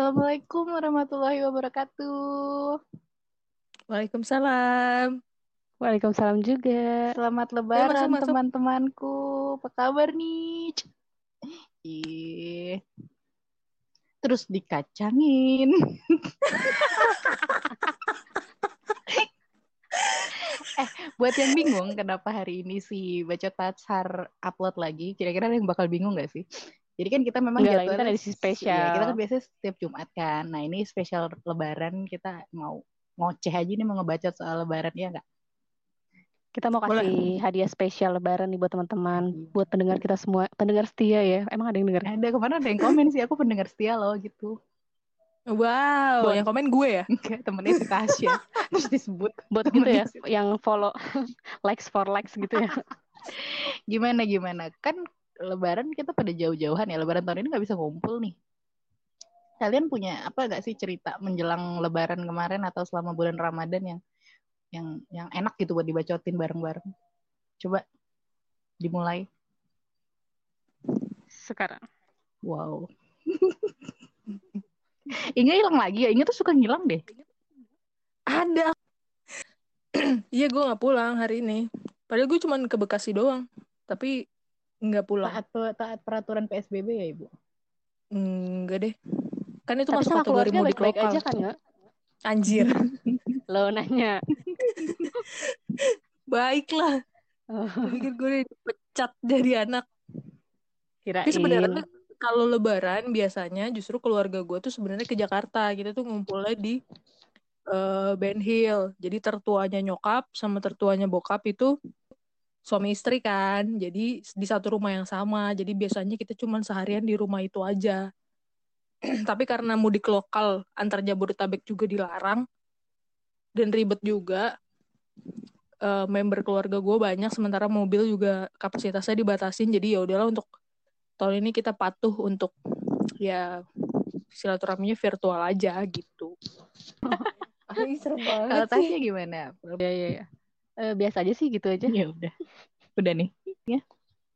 Assalamualaikum warahmatullahi wabarakatuh. Waalaikumsalam. Waalaikumsalam juga. Selamat lebaran masuk masuk. teman-temanku. Apa kabar nih? Ih. Terus dikacangin. eh, buat yang bingung kenapa hari ini si Bacot Tatsar upload lagi, kira-kira ada yang bakal bingung gak sih? Jadi kan kita memang Enggak lah, ini kan jadwalnya edisi spesial. Iya, kita kan biasanya setiap Jumat kan. Nah, ini spesial lebaran kita mau ngoceh aja nih mau ngebacot soal lebaran ya nggak? Kita mau Boleh. kasih hadiah spesial lebaran nih buat teman-teman, Iya. buat pendengar kita semua, pendengar setia ya. Emang ada yang denger? Ada ke mana ada yang komen sih aku pendengar setia loh gitu. Wow, Bon. yang komen gue ya? Enggak, temennya si Tasya. Terus disebut Buat gitu ya, si- yang follow likes for likes gitu ya. Gimana gimana? Kan lebaran kita pada jauh-jauhan ya. Lebaran tahun ini nggak bisa ngumpul nih. Kalian punya apa gak sih cerita menjelang lebaran kemarin atau selama bulan Ramadan yang yang yang enak gitu buat dibacotin bareng-bareng? Coba dimulai. Sekarang. Wow. Inga hilang lagi ya. Inga tuh suka ngilang deh. Ada. Iya, gue nggak pulang hari ini. Padahal gue cuma ke Bekasi doang. Tapi nggak pulang. Taat taat peraturan PSBB ya, Ibu. Enggak deh. Kan itu Tapi masuk sama kategori keluarga mudik baik-baik lokal. aja kan nggak? Anjir. Lo nanya. Baiklah. Oh, pikir gue dipecat dari anak. kirain. Tapi sebenarnya kalau lebaran biasanya justru keluarga gue tuh sebenarnya ke Jakarta. Kita tuh ngumpulnya di eh Ben Hill. Jadi tertuanya nyokap sama tertuanya bokap itu suami istri kan. Jadi di satu rumah yang sama. Jadi biasanya kita cuman seharian di rumah itu aja. Tapi karena mudik lokal antar Jabodetabek juga dilarang dan ribet juga. eh, member keluarga gue banyak sementara mobil juga kapasitasnya dibatasin jadi ya udahlah untuk tahun ini kita patuh untuk ya silaturahminya virtual aja gitu. Ay, serem Kalau. Tasya gimana? Ya, ya, ya. Eh, biasa aja sih gitu aja. Ya udah. Udah nih. Ya.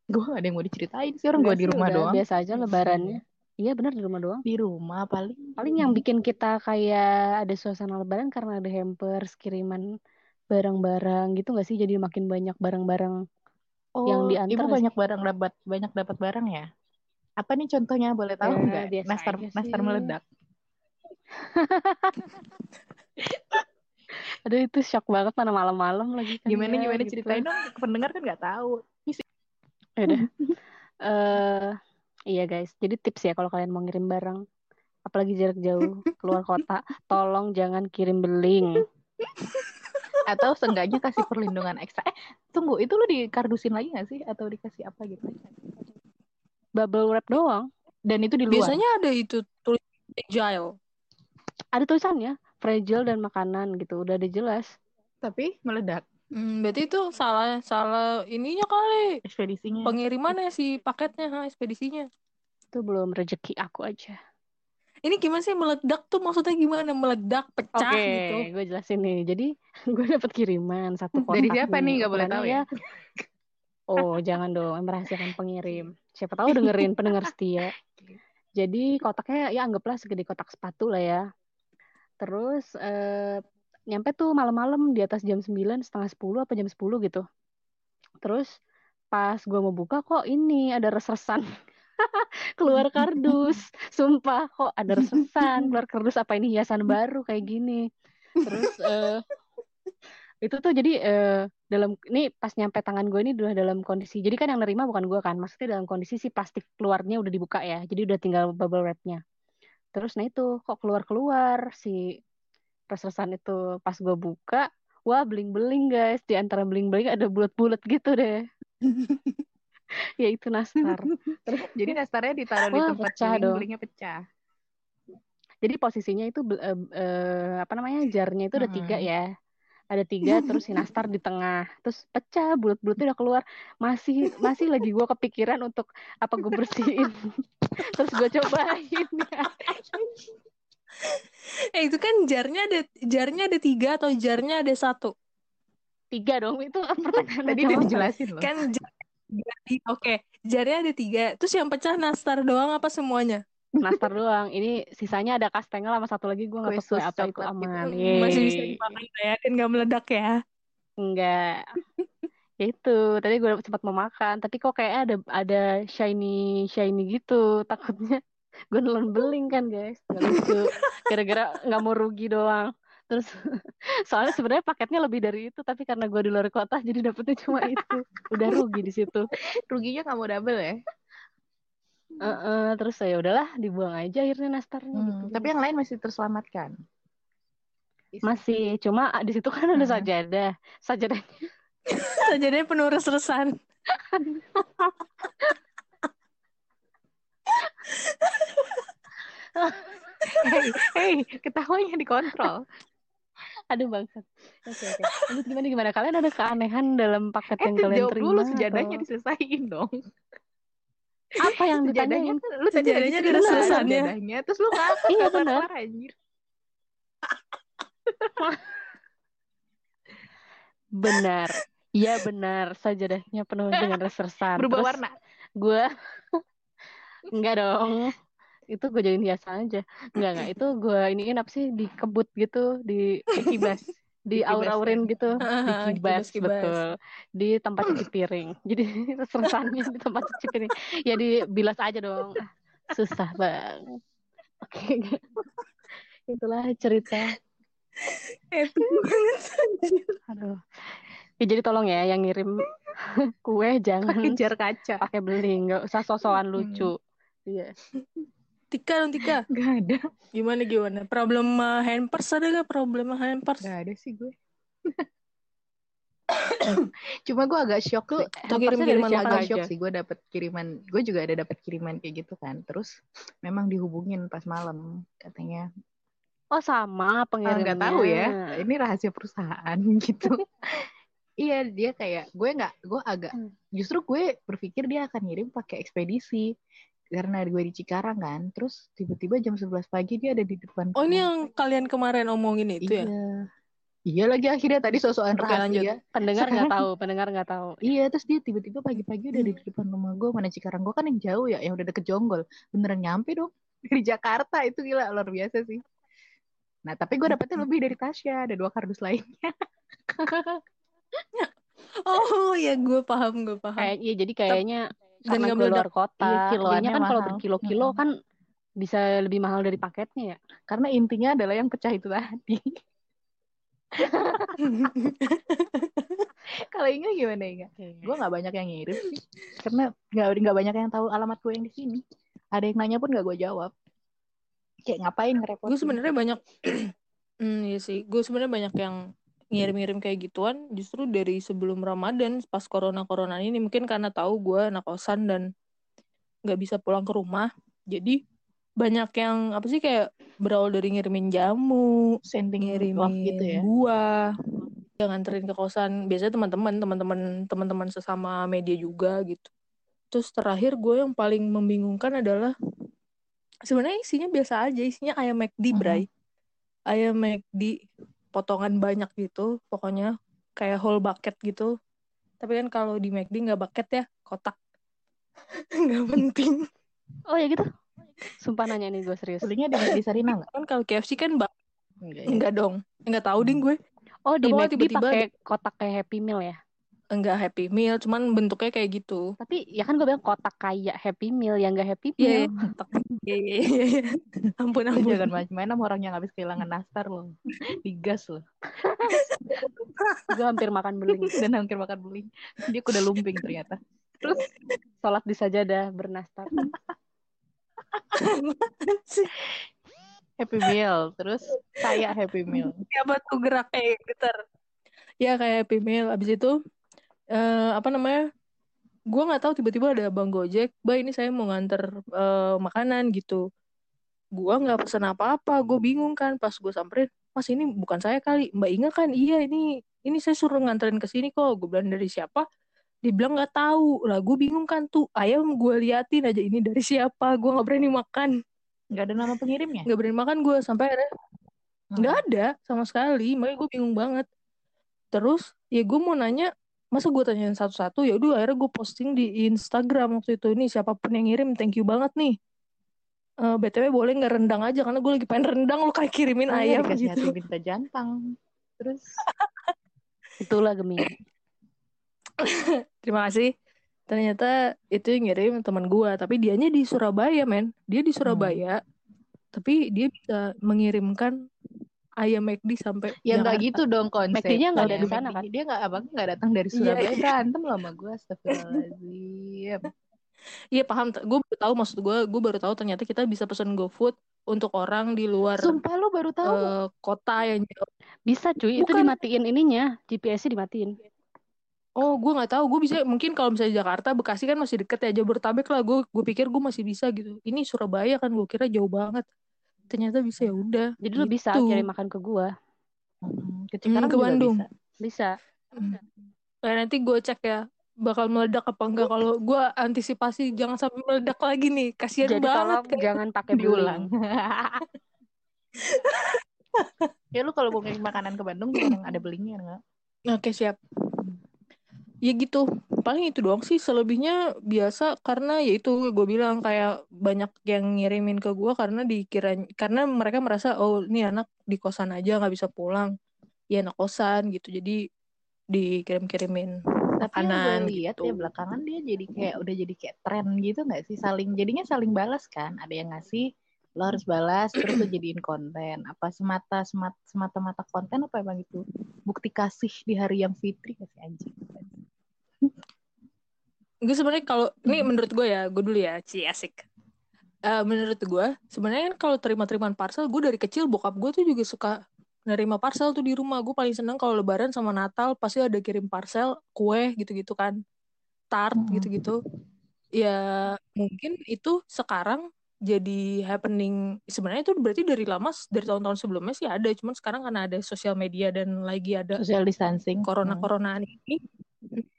Gue gak ada yang mau diceritain sih orang gue di rumah udah doang. Biasa aja lebarannya. Iya benar di rumah doang. Di rumah paling. Paling yang bikin kita kayak ada suasana lebaran karena ada hampers, kiriman barang-barang gitu nggak sih? Jadi makin banyak barang-barang. Oh, yang diantar ibu sih? banyak barang dapat banyak dapat barang ya? Apa nih contohnya boleh tahu Ya, nggak? biasa Nastar nastar meledak. Aduh itu shock banget mana malam-malam lagi kan Gimana ya, gimana gitu. ceritain dong? Pendengar kan nggak tahu. Ya udah. Eh, iya guys, jadi tips ya kalau kalian mau ngirim barang, apalagi jarak jauh keluar kota, tolong jangan kirim beling. Atau seenggaknya kasih perlindungan ekstra. Eh, tunggu, itu lu dikardusin lagi nggak sih? Atau dikasih apa gitu? Bubble wrap doang. Dan itu di luar. Biasanya ada itu tulis agile. Ada tulisannya fragile dan makanan gitu, udah ada jelas. Tapi meledak Hmm, berarti itu salah salah ininya kali ekspedisinya. pengirimannya si paketnya, ha, ekspedisinya. Itu belum rezeki aku aja. Ini gimana sih meledak tuh maksudnya gimana? Meledak, pecah Oke, gitu. gue jelasin nih. Jadi gue dapet kiriman satu kotak. Dari siapa nih? Nggak boleh tahu ya? Oh, jangan dong, merahasiakan pengirim. Siapa tahu dengerin pendengar setia. Jadi kotaknya ya anggaplah segede kotak sepatu lah ya. Terus eh, nyampe tuh malam-malam di atas jam 9, setengah 10 apa jam 10 gitu. Terus pas gue mau buka kok ini ada res-resan keluar kardus. Sumpah kok ada res-resan keluar kardus apa ini hiasan baru kayak gini. Terus eh, itu tuh jadi eh, dalam ini pas nyampe tangan gue ini udah dalam kondisi jadi kan yang nerima bukan gue kan maksudnya dalam kondisi si plastik keluarnya udah dibuka ya jadi udah tinggal bubble wrapnya terus nah itu kok keluar keluar si res-resan itu pas gue buka wah beling beling guys. Di antara beling beling ada bulat-bulat gitu deh. Ya itu nastar. Jadi nastarnya ditaruh di Wah, tempat pecah beling, belingnya pecah. jadi posisinya itu eh, eh, apa namanya jarnya itu ada tiga ya ada tiga terus si nastar di tengah terus pecah bulat-bulatnya udah keluar masih masih lagi gue kepikiran untuk apa gue bersihin terus gue cobain Eh itu kan jarnya ada jarnya ada tiga atau jarnya ada satu? tiga dong itu pertanyaan Tadi udah dijelasin loh. Kan jar- oke jarnya ada tiga. Terus yang pecah nastar doang apa semuanya? Nastar doang. Ini sisanya ada kastengel sama satu lagi gue nggak tahu kue apa itu gitu. aman. Hmm, Masih bisa dimakan ya dan nggak meledak ya. Enggak. Ya itu, tadi gue sempat mau makan, tapi kok kayak ada ada shiny shiny gitu. Takutnya gue nelan beling kan guys, lucu. Gara-gara nggak mau rugi doang. Terus soalnya sebenarnya paketnya lebih dari itu, tapi karena gue di luar kota jadi dapetnya cuma itu. Udah rugi di situ. Ruginya nggak mau double ya. Heeh, terus ya udahlah dibuang aja akhirnya nastarnya Hmm, gitu. Tapi yang lain masih terselamatkan. Masih, cuma di situ kan ada Hmm. sajadah. Sajadah Sajadahnya penuh res-resan. Hei, hei, ketawanya dikontrol. Aduh bangsat. Oke oke. Lanjut gimana gimana? Kalian ada keanehan dalam paket Eh, yang kalian jawab terima dulu sejadahnya atau diselesain dong. Apa yang ditanyain? kan lu tadi Sejadahnya ada selesannya. sejadahnya, terus lu ngapa Iya, iya, benar. anjir. Benar. Iya benar. Sajadahnya penuh dengan resersan. Berubah Terus warna. gue enggak dong. Itu gue jadiin hiasan aja. Enggak enggak. Itu gue iniin apa sih dikebut gitu, di Kibas. Di aur-aurin ya. gitu, Ah, dikibas kibas-kibas. betul. Di tempat cuci piring. Jadi resersannya di tempat cuci piring. Ya dibilas aja dong. Ah, Susah bang. Oke. Itulah cerita. Epic banget. Aduh. Ya, jadi tolong ya yang ngirim kue jangan Kejar kaca. pakai beling, nggak usah sosokan lucu. Iya. Tika dong Tika. Gak ada. Gimana gimana? Problem uh, hampers ada gak problem hampers? Gak ada sih gue. Cuma gue agak shock Tuh. Tuh kirim-kiriman siapa agak aja? shock sih gue dapet kiriman gue juga ada dapet kiriman kayak gitu kan terus memang dihubungin pas malam katanya Oh sama ah, pengirimnya. nggak tahu ya ini rahasia perusahaan gitu iya dia kayak gue nggak gue agak Hmm. justru gue berpikir dia akan ngirim pakai ekspedisi karena gue di Cikarang kan terus tiba-tiba jam 11 pagi dia ada di depan Oh ini yang kalian kemarin omongin itu iya ya? iya lagi akhirnya tadi sosokan Oke, lanjut. rahasia Pendengar nggak tahu, pendengar nggak tahu. Iya, terus dia tiba-tiba pagi-pagi udah di depan rumah gue, mana Cikarang gue kan yang jauh ya, yang udah deket Jonggol. Beneran nyampe dong dari Jakarta, itu gila, luar biasa sih. Nah, tapi gue dapetnya lebih dari Tasya, ada dua kardus lainnya. Oh ya gue paham gue paham. Kayak iya jadi kayaknya Dan karena nggak gue luar meledak. kota. Iya, kiloannya kan kalau berkilo-kilo kan bisa lebih mahal dari paketnya ya. Karena intinya adalah yang pecah itu tadi. Kalau Inga gimana Inga? Gue nggak banyak yang ngirim sih, karena nggak nggak banyak yang tahu alamat gue yang di sini. Ada yang nanya pun nggak gue jawab. Kayak ngapain ngerepotin? gue sebenarnya banyak hmm, iya sih gue sebenarnya banyak yang ngirim-ngirim kayak gituan justru dari sebelum Ramadan pas corona corona ini mungkin karena tahu gue anak kosan dan nggak bisa pulang ke rumah. Jadi banyak yang apa sih kayak berawal dari ngirimin jamu sending ngirimin love gitu ya. buah yang nganterin ke kosan. Biasanya teman-teman teman-teman teman-teman sesama media juga gitu. Terus terakhir gue yang paling membingungkan adalah sebenarnya isinya biasa aja isinya ayam McD Mhm. bray. Ayam McD potongan banyak gitu pokoknya kayak whole bucket gitu tapi kan kalau di McD nggak bucket ya kotak nggak penting Oh ya gitu. Sumpah nanya nih gue serius. Belinya di, di Sarina nggak? kan kalau KFC kan bak Enggak ya. enggak dong nggak tahu ding gue Oh di McD tiba-tiba pakai kotak kayak Happy Meal ya. Enggak Happy Meal cuman bentuknya kayak gitu Tapi ya kan gue bilang kotak kayak Happy Meal yang gak Happy Iya, Meal. iya, kotak. Iya, iya, iya, iya. ampun ampun jangan main-main sama orang yang habis kehilangan nastar loh. Digas loh. gue hampir makan beling. Dan hampir makan beling. Dia kuda lumping ternyata. Terus Sholat di sajadah bernastar. Happy Meal. Terus kayak Happy Meal. Siapa tuh gerak kayak getar ya kayak Happy Meal abis itu eh apa namanya? Gue nggak tahu tiba-tiba ada bang Gojek bah ini saya mau nganter eh, makanan gitu. Gue nggak pesen apa-apa gue bingung kan pas gue samperin mas ini bukan saya kali. Mbak Inga kan iya ini ini saya suruh nganterin ke sini kok. Gue bilang dari siapa? Dibilang nggak tahu. Lah gue bingung kan tuh ayam gue liatin aja ini dari siapa? Gue nggak berani makan. Nggak ada nama pengirimnya? nggak berani makan gue sampai akhirnya Hmm. nggak ada sama sekali. Makanya gue bingung banget. Terus ya gue mau nanya masa gue tanyain satu-satu? Ya udah akhirnya gue posting di Instagram waktu itu. Ini siapa pun yang ngirim thank you banget nih. Eh, btw boleh nggak rendang aja? Karena gue lagi pengen rendang lu kayak kirimin Oh iya, ayam dikasih gitu. hati minta jantang. Terus? Itulah Gemi. terima kasih. Ternyata itu yang ngirim teman gue tapi dianya di Surabaya men. Dia di Surabaya tapi dia bisa mengirimkan ayam McD sampai ya nggak Jakarta. gitu dong konsepnya. McD-nya nggak ada di sana, kan? Dia nggak abang nggak datang dari Iya, Surabaya iya. berantem loh sama gue. Astagfirullahaladzim. Iya paham, gue baru tahu maksud gue, gue baru tahu ternyata kita bisa pesan GoFood untuk orang di luar Sumpah lu baru tahu. eh, kota yang jauh. Bisa cuy, itu Bukan. dimatiin ininya, GPS-nya dimatiin. Oh, gue nggak tahu. Gue bisa mungkin kalau misalnya Jakarta, Bekasi kan masih deket ya, Jabodetabek lah. Gue gue pikir gue masih bisa gitu. Ini Surabaya kan gue kira jauh banget. Ternyata bisa ya udah. Jadi lu bisa gitu. kirim makan ke gua. Hmm, ke Cikarang ke Bandung. bisa. Bisa. Nah, nanti gue cek ya bakal meledak apa enggak kalau gue antisipasi jangan sampai meledak lagi nih kasihan Jadi banget tolong jangan pakai Diulang. ya lu kalau mau ngirim makanan ke Bandung juga ada belinya enggak? oke siap ya gitu paling itu doang sih. Selebihnya biasa karena ya itu gue bilang kayak banyak yang ngirimin ke gue karena dikira karena mereka merasa oh ini anak di kosan aja nggak bisa pulang. Ya anak kosan gitu. Jadi dikirim-kirimin Tapi yang Makanan gue lihat gitu. ya belakangan dia jadi kayak udah jadi kayak tren gitu nggak sih? Saling jadinya saling balas kan? Ada yang ngasih lo harus balas terus lo jadiin konten. Apa semata semata semata mata konten apa emang itu? Bukti kasih di hari yang fitri kasih anjing Gue sebenarnya kalau ini menurut gue ya, gue dulu ya, ci asik. Eh, menurut gue, sebenarnya kan kalau terima-terimaan parcel, gue dari kecil bokap gue tuh juga suka nerima parcel tuh di rumah. Gue paling seneng kalau Lebaran sama Natal pasti ada kirim parcel, kue gitu-gitu kan, tart Mhm. gitu-gitu. Ya mungkin itu sekarang jadi happening. Sebenarnya itu berarti dari lama, dari tahun-tahun sebelumnya sih ada. Cuman sekarang karena ada sosial media dan lagi ada social distancing corona Hmm. coronaan ini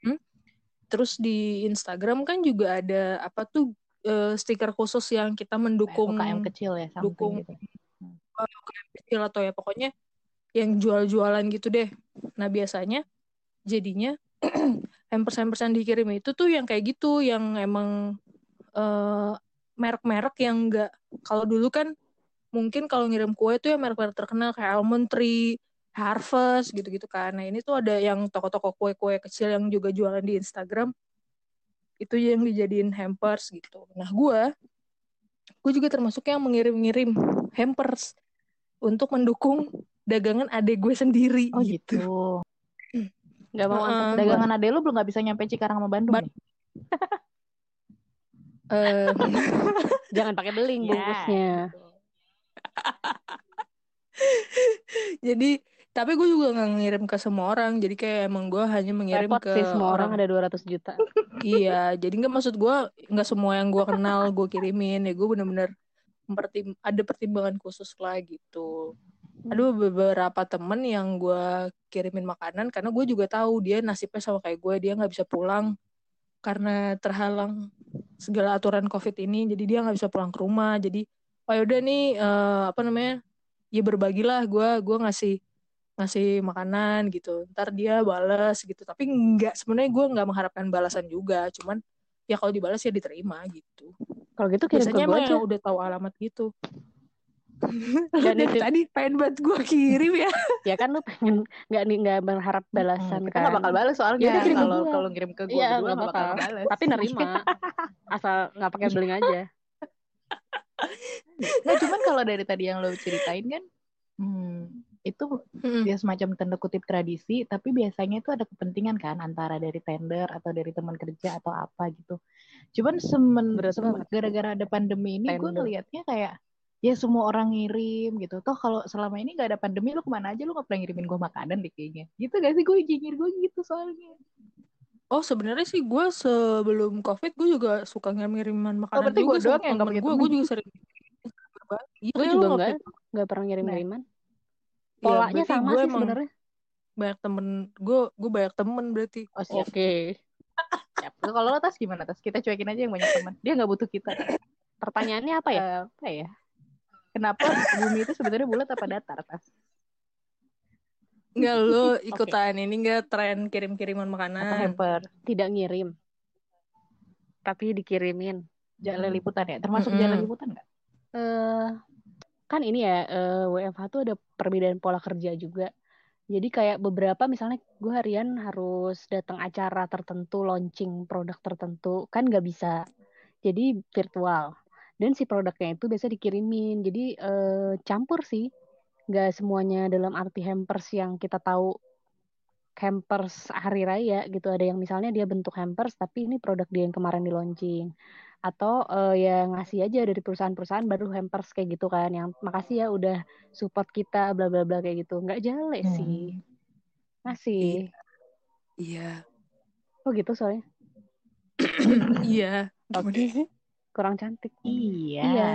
Mhm. Terus di Instagram kan juga ada apa tuh eh, stiker khusus yang kita mendukung UKM kecil ya dukung gitu. UKM kecil atau ya pokoknya yang jual-jualan gitu deh. Nah biasanya jadinya hampers-hampers yang dikirim itu tuh yang kayak gitu yang emang eh, merek-merek yang enggak kalau dulu kan mungkin kalau ngirim kue tuh ya merek-merek terkenal kayak Almond Tree Harvest gitu-gitu kan. Nah ini tuh ada yang toko-toko kue-kue kecil yang juga jualan di Instagram. Itu yang dijadiin hampers gitu. Nah gue, gue juga termasuk yang mengirim-ngirim hampers untuk mendukung dagangan adek gue sendiri. oh gitu Gak mau angkat dagangan ade lu belum nggak bisa nyampe Cikarang sama Bandung Ba- nih Eh, Jangan pakai beling Ya, bungkusnya. gitu. jadi tapi gue juga nggak ngirim ke semua orang. Jadi kayak emang gue hanya mengirim Repot ke sih semua orang ada 200 juta. Iya, jadi nggak maksud gue nggak semua yang gue kenal gue kirimin ya gue bener-bener mempertim ada pertimbangan khusus lah gitu. Ada beberapa temen yang gue kirimin makanan karena gue juga tahu dia nasibnya sama kayak gue dia nggak bisa pulang karena terhalang segala aturan covid ini jadi dia nggak bisa pulang ke rumah jadi oh yaudah nih eh, apa namanya ya berbagilah gue gue ngasih ngasih makanan gitu. Ntar dia balas gitu. Tapi nggak sebenarnya gue nggak mengharapkan balasan juga. Cuman ya kalau dibalas ya diterima gitu. Kalau gitu kirim biasanya gue emang yang udah tahu alamat gitu. Dan dari itu- tadi pengen banget gue kirim ya. Ya kan lu pengen nggak nih nggak berharap balasan Hmm, kan. nggak bakal balas soalnya. Ya udah kirim ke kalau gua. kalau ngirim ke gue Iya, nggak bakal. bakal. balas Tapi nerima. Asal nggak pakai beling aja. Nggak cuman kalau dari tadi yang lo ceritain kan hmm, itu Mm-mm. ya semacam tanda kutip tradisi tapi biasanya itu ada kepentingan kan antara dari tender atau dari teman kerja atau apa gitu. Cuman semen, gara-gara ada pandemi ini gue ngelihatnya kayak ya semua orang ngirim gitu. Toh kalau selama ini nggak ada pandemi lu ke mana aja? Lu nggak pernah ngirimin gue makanan deh kayaknya. Gitu gak sih? Gue jingir gue gitu soalnya. Oh sebenarnya sih gue sebelum covid gue juga suka ngirim-ngiriman makanan berarti juga gua doang sama yang nggak gue gue juga sering berbagi Gue Iya, juga nggak nggak pernah ngirim ngiriman. Iya, Polanya berarti sama gue sih emang sebenarnya. banyak temen gue gue banyak temen berarti oh Oke. siap. kalau lo tas gimana tas kita cuekin aja yang banyak teman dia nggak butuh kita Pertanyaannya apa ya? Eh, apa ya kenapa bumi itu sebenarnya bulat apa datar tas Enggak lu ikutan ini enggak tren kirim-kiriman atau makanan hamper Tidak ngirim. Tapi dikirimin. jalan liputan ya termasuk Mm-mm. jalan liputan nggak eh kan ini ya eh, WFH tuh ada perbedaan pola kerja juga. Jadi kayak beberapa misalnya gue harian harus datang acara tertentu, launching produk tertentu, kan nggak bisa. Jadi virtual. Dan si produknya itu biasa dikirimin. Jadi eh, campur sih. Nggak semuanya dalam arti hampers yang kita tahu hampers hari raya gitu. Ada yang misalnya dia bentuk hampers, tapi ini produk dia yang kemarin di launching atau uh, ya ngasih aja dari perusahaan-perusahaan baru hampers kayak gitu kan yang makasih ya udah support kita bla bla bla kayak gitu nggak jelek Hmm. sih ngasih Iya. oh gitu soalnya Iya. oke kurang cantik Iya. iya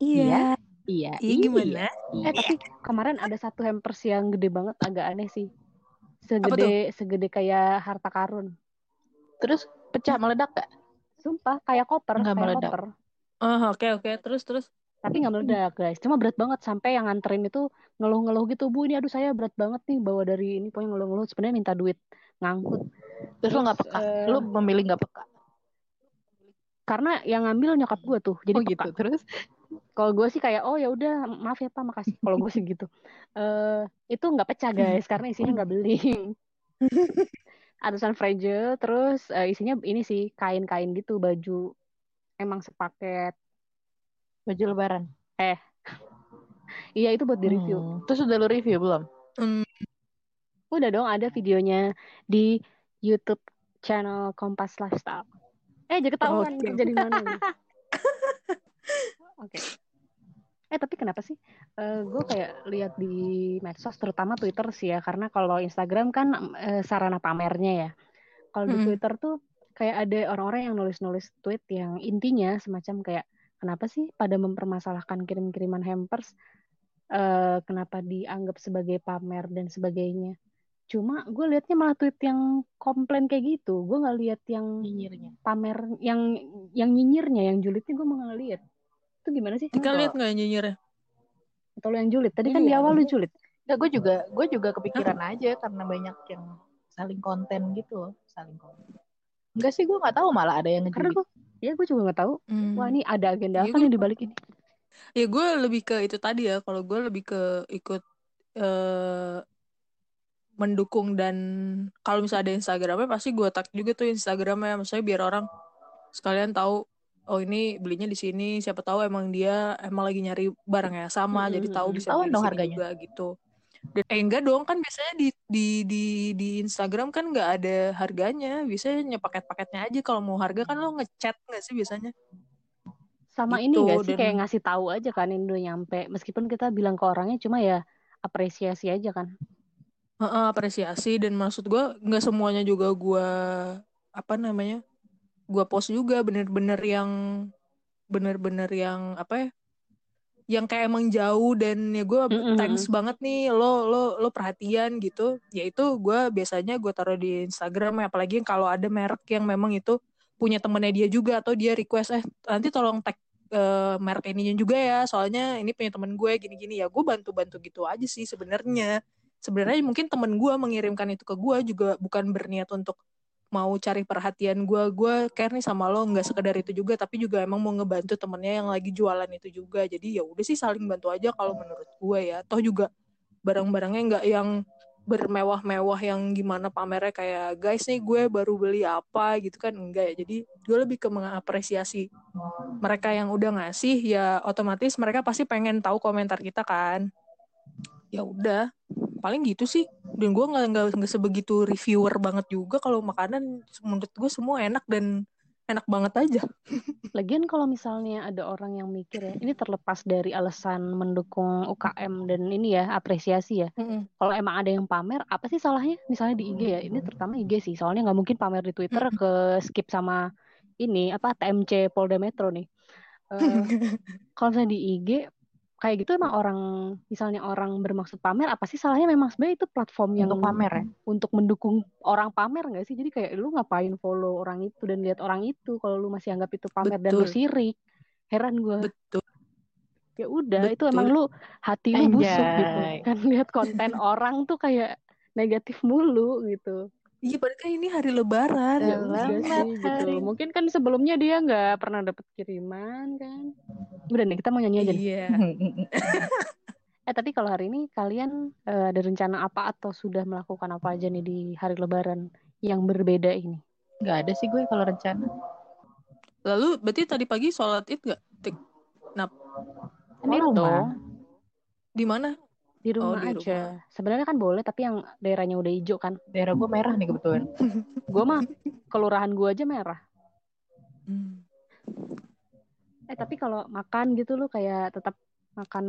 Iya. Iya. Iya gimana? eh tapi kemarin ada satu hampers yang gede banget agak aneh sih segede segede kayak harta karun Terus pecah meledak gak? Sumpah kayak koper Nggak kayak meledak. koper Oh, oke oke. Terus terus. tapi nggak meledak guys cuma berat banget sampai yang nganterin itu ngeluh-ngeluh gitu bu ini aduh saya berat banget nih bawa dari ini pokoknya ngeluh-ngeluh sebenarnya minta duit ngangkut Terus lo Terus, gak peka? eh, Lo memilih gak peka? karena yang ngambil nyokap gue tuh jadi oh peka. gitu. Terus? kalau gue sih kayak oh ya udah maaf ya pak makasih kalau gue sih gitu eh itu nggak pecah guys karena isinya nggak beling atasan fragile terus eh, isinya ini sih kain-kain gitu baju. Emang sepaket. Baju lebaran. iya itu buat di review Hmm. Terus udah lo review belum? Hmm, udah dong ada videonya di YouTube channel Kompas Lifestyle. Eh jadi ketahuan kerja di mana oke. Eh tapi kenapa sih gue kayak lihat di medsos terutama Twitter sih ya. Karena kalau Instagram kan eh, sarana pamernya ya. Kalau di Mm-mm. Twitter tuh kayak ada orang-orang yang nulis-nulis tweet yang intinya semacam kayak kenapa sih pada mempermasalahkan kirim-kiriman hampers? Eh, kenapa dianggap sebagai pamer dan sebagainya? Cuma gue liatnya malah tweet yang komplain kayak gitu. Gue nggak lihat yang Nyinyirnya. pamer yang yang nyinyirnya yang julidnya gue malah nggak lihat itu gimana sih? Kita lihat nggak nyinyirnya? Atau lu yang julid tadi kan Iya. di awal lu julid Enggak, gue juga gue juga kepikiran aja karena banyak yang saling konten gitu loh, saling konten. Enggak sih, gue nggak tahu malah ada yang karena gue ya gue juga nggak tahu Hmm. wah ini ada agenda Iya, apa gue nih di balik ini Ya gue lebih ke itu tadi ya. Kalau gue lebih ke ikut eh mendukung dan kalau misalnya ada Instagramnya pasti gue tag juga tuh Instagramnya. Maksudnya biar orang sekalian tahu oh ini belinya di sini. Siapa tahu emang dia emang lagi nyari barang yang sama. Mm-mm, Jadi tahu bisa Tahu dong harganya. juga gitu. Dan, eh enggak dong kan biasanya di di di di Instagram kan nggak ada harganya. Biasanya paket-paketnya aja. Kalau mau harga kan lo ngechat nggak sih biasanya? sama ini Gitu, gak sih dan- kayak ngasih tahu aja kan ini udah nyampe meskipun kita bilang ke orangnya cuma ya apresiasi aja kan Heeh, apresiasi dan maksud gue nggak semuanya juga gue apa namanya gue post juga bener-bener yang bener-bener yang apa ya yang kayak emang jauh dan ya gue Mm-mm. thanks banget nih lo lo lo perhatian gitu. Ya itu gue biasanya gue taruh di Instagram ya apalagi kalau ada merek yang memang itu punya temennya dia juga atau dia request eh nanti tolong tag eh, merek ininya juga ya soalnya ini punya temen gue gini-gini. Ya gue bantu-bantu gitu aja sih sebenarnya. Sebenarnya mungkin temen gue mengirimkan itu ke gue juga bukan berniat untuk mau cari perhatian gue gue care nih sama lo nggak sekedar itu juga tapi juga emang mau ngebantu temennya yang lagi jualan itu juga. Jadi ya udah sih saling bantu aja kalau menurut gue ya. Toh juga barang-barangnya nggak yang bermewah-mewah yang gimana pamernya kayak guys nih gue baru beli apa gitu kan enggak ya. Jadi gue lebih ke mengapresiasi mereka yang udah ngasih ya otomatis mereka pasti pengen tahu komentar kita kan. Ya udah paling gitu sih dan gue nggak nggak nggak sebegitu reviewer banget juga kalau makanan menurut gue semua enak dan enak banget aja Lagian kalau misalnya ada orang yang mikir ya, ini terlepas dari alasan mendukung UKM dan ini ya apresiasi ya. Kalau emang ada yang pamer, apa sih salahnya? Misalnya di IG ya, ini terutama IG sih. Soalnya nggak mungkin pamer di Twitter ke skip sama ini apa TMC Polda Metro nih. Eh, kalau misalnya di IG kayak gitu emang orang misalnya orang bermaksud pamer apa sih salahnya memang sebenarnya itu platform yang Untuk pamer ya. untuk mendukung orang pamer nggak sih jadi kayak lu ngapain follow orang itu dan lihat orang itu kalau lu masih anggap itu pamer dan lu Betul. sirik heran gue betul ya udah itu Betul. emang lu hati lu busuk gitu Anjay. kan lihat konten orang tuh kayak negatif mulu gitu Iya, padahal kan ini hari lebaran. Ya udah sih gitu. Mungkin kan sebelumnya dia nggak pernah dapet kiriman kan. Udah nih kita mau nyanyi aja. Iya. Eh tapi kalau hari ini kalian eh, ada rencana apa atau sudah melakukan apa aja nih di hari Lebaran yang berbeda ini? Nggak ada sih gue kalau rencana. Lalu berarti tadi pagi sholat id gak? Tik. Nap. Ini rumah. dong. Di mana? Di rumah Oh, di aja. Sebenarnya kan boleh tapi yang daerahnya udah hijau kan. Daerah gue merah nih kebetulan. Gue mah kelurahan gue aja merah. Hmm. Eh tapi kalau makan gitu lu kayak tetap makan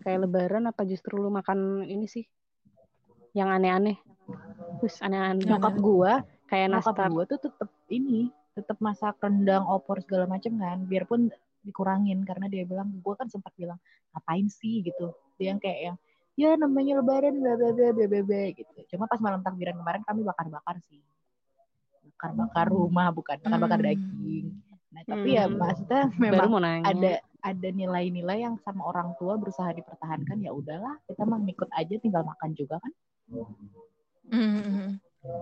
kayak lebaran apa justru lu makan ini sih yang aneh-aneh? Terus aneh-aneh. Nyokap gue, Kayak nyokap nastar. gue tuh tetap ini, tetap masak rendang, opor segala macam kan. Biarpun dikurangin karena dia bilang, gue kan sempat bilang ngapain sih gitu. Dia yang kayak yang ya namanya lebaran bla bla bla bla bla bla," gitu. Cuma pas malam takbiran kemarin kami bakar-bakar sih. Bakar-bakar rumah bukan bakar-bakar Hmm. daging. Nah, tapi ya Hmm. maksudnya Baru memang mau nanya. ada ada nilai-nilai yang sama orang tua berusaha dipertahankan ya udahlah kita mah ngikut aja tinggal makan juga kan Hmm.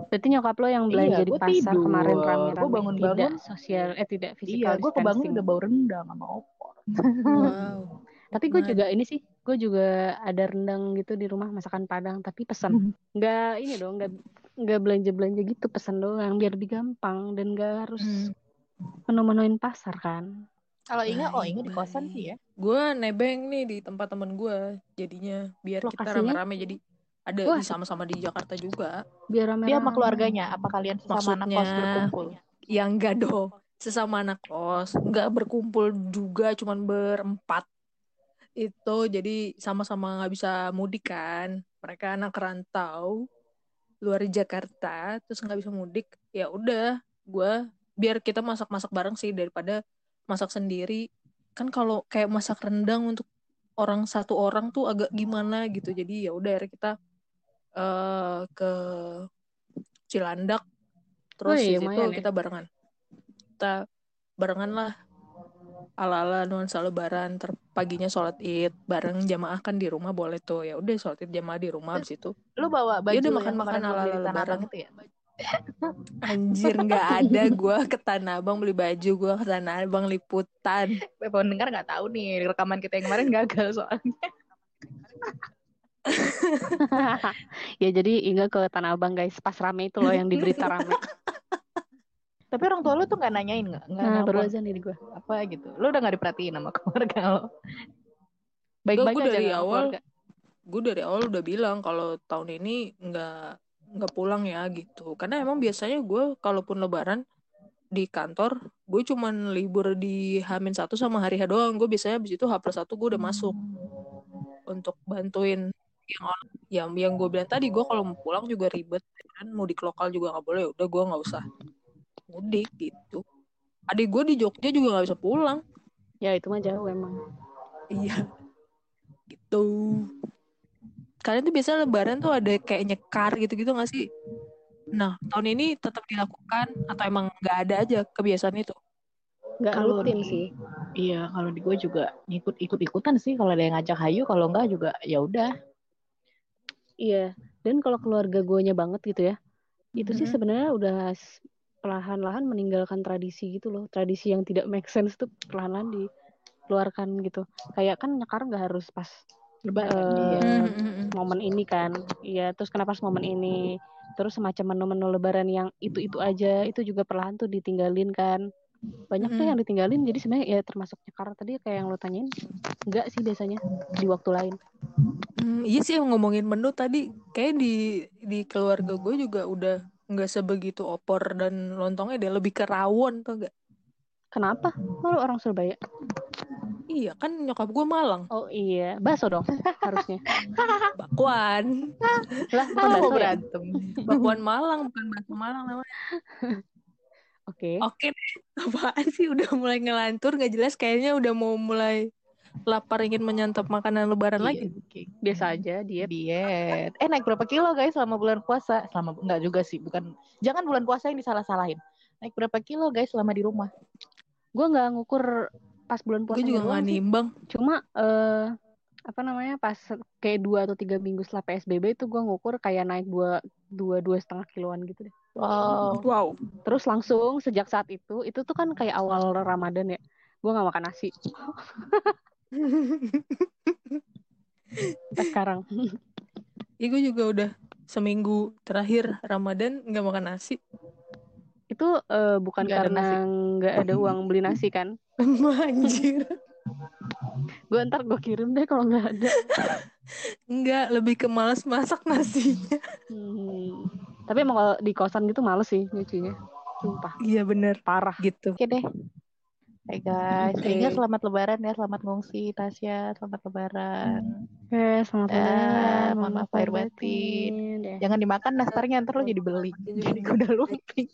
Berarti nyokap lo yang belanja Iya, di pasar tidur. kemarin rame-rame Gua bangun-bangun. tidak sosial eh tidak iya physical gue kebangun udah bau rendang sama opor Wow. Tapi gue Nice. juga ini sih, gue juga ada rendang gitu di rumah masakan Padang, tapi pesan. Nggak ini dong, nggak nggak belanja belanja gitu, pesan doang biar digampang dan nggak harus Hmm. menu-menuin pasar kan. kalau Inga oh Inga di kosan sih ya Gue nebeng nih di tempat temen gue. Jadinya biar kita Lokasinya? rame-rame jadi ada Wah. di sama-sama di Jakarta juga. Biar rame dia sama keluarganya apa kalian sesama anak kos Maksudnya- berkumpul Ya enggak dong. Sesama anak kos. Enggak berkumpul juga. Cuman berempat. Itu jadi sama-sama nggak bisa mudik kan. Mereka anak rantau. Luar Jakarta. Terus nggak bisa mudik. Ya udah. Gue biar kita masak-masak bareng sih. Daripada masak sendiri. Kan kalau kayak masak rendang untuk orang satu orang tuh agak gimana gitu. Jadi ya udah akhirnya kita eh ke Cilandak terus Wih, di situ lumayan ya. kita barengan kita barengan lah ala-ala nuansa lebaran ter paginya sholat id bareng jamaah kan di rumah boleh tuh. Ya udah sholat id jamaah di rumah habis itu. Lu bawa baju Ya udah beli ala-ala di Tanah lebaran. Itu ya? Anjir nggak ada gua ke Tanah Abang beli baju gua ke Tanah Abang liputan. Pendengar nggak tahu nih rekaman kita yang kemarin gagal soalnya. Ya jadi Inga ke Tanah Abang guys, pas rame itu loh yang di berita rame. Tapi orang tua lu tuh nggak nanyain nggak nggak Nah, baru aja nih di gue. apa gitu. Lu udah nggak diperhatiin sama keluarga lo Baik-baik Gua aja dari awal gue dari awal udah bilang kalau tahun ini nggak nggak pulang ya gitu. Karena emang biasanya gue kalaupun lebaran di kantor gue cuman libur di Hamin satu sama hari H doang. Gue biasanya habis itu H plus satu gue udah masuk untuk bantuin yang on- yang yang gue bilang tadi gue kalau mau pulang juga ribet. Kan mudik lokal juga nggak boleh. Udah gue nggak usah mudik gitu adik gue di Jogja juga nggak bisa pulang Ya itu mah jauh emang. Iya. Gitu. Kalian tuh biasa lebaran tuh ada kayak nyekar gitu-gitu gak sih? Nah, tahun ini tetap dilakukan atau emang nggak ada aja kebiasaan itu? Nggak rutin di- sih. Iya, kalau di gue juga ngikut ikut ikutan sih. Kalau ada yang ngajak hayu, kalau enggak juga ya udah. Iya. Dan kalau keluarga gue banget gitu ya, itu sih Mhm. sebenarnya udah perlahan-lahan meninggalkan tradisi gitu loh. Tradisi yang tidak make sense tuh perlahan-lahan dikeluarkan gitu. Kayak kan nyekar nggak harus pas Lebaran. Hmm. momen ini kan. Iya, terus kenapa pas momen ini? Terus semacam menu-menu lebaran yang itu-itu aja, itu juga perlahan tuh ditinggalin kan. Banyak tuh yang ditinggalin, jadi sebenarnya ya termasuk nyekar tadi kayak yang lo tanyain, enggak sih biasanya di waktu lain. Hmm, iya sih yang ngomongin menu tadi kayak di di keluarga gue juga udah nggak sebegitu opor dan lontongnya deh lebih ke rawon tuh enggak? Kenapa? Lo orang Surabaya? Iya kan nyokap gue Malang, Oh iya, bakso dong harusnya. bakwan, Lah, bukan bakso ya? berantem? bakwan Malang bukan bakso Malang namanya. Oke. Oke, deh. apaan sih udah mulai ngelantur nggak jelas kayaknya udah mau mulai lapar ingin menyantap makanan lebaran lagi. Oke. Biasa aja diet. Diet. Eh naik berapa kilo guys selama bulan puasa? Selama enggak juga sih, bukan. Jangan bulan puasa yang disalah-salahin. Naik berapa kilo guys selama di rumah? Gue nggak ngukur pas bulan puasa Gue juga nggak nimbang. Cuma eh apa namanya pas kayak dua atau tiga minggu setelah PSBB itu gue ngukur kayak naik dua dua dua setengah kiloan gitu deh. Wow. Wow. Terus langsung sejak saat itu itu tuh kan kayak awal Ramadan ya. Gue nggak makan nasi. Sampai sekarang. Iya gue juga udah seminggu terakhir Ramadan nggak makan nasi. Itu eh, bukan Nggak ada karena nggak ada uang beli nasi kan? Anjir. Gue ntar gue kirim deh kalau nggak ada. Enggak, lebih ke malas masak nasinya. Hmm. Tapi emang kalau di kosan gitu males sih nyucinya. Sumpah. Iya bener. Parah. Gitu. Oke deh. Hai guys, Oke. Ingat selamat lebaran ya, selamat ngungsi Tasya, selamat lebaran. Oke, selamat Dah, lebaran. mohon maaf lahir batin. Ya. Jangan dimakan nastarnya, ntar lo jadi beli. Jadi kuda lumping.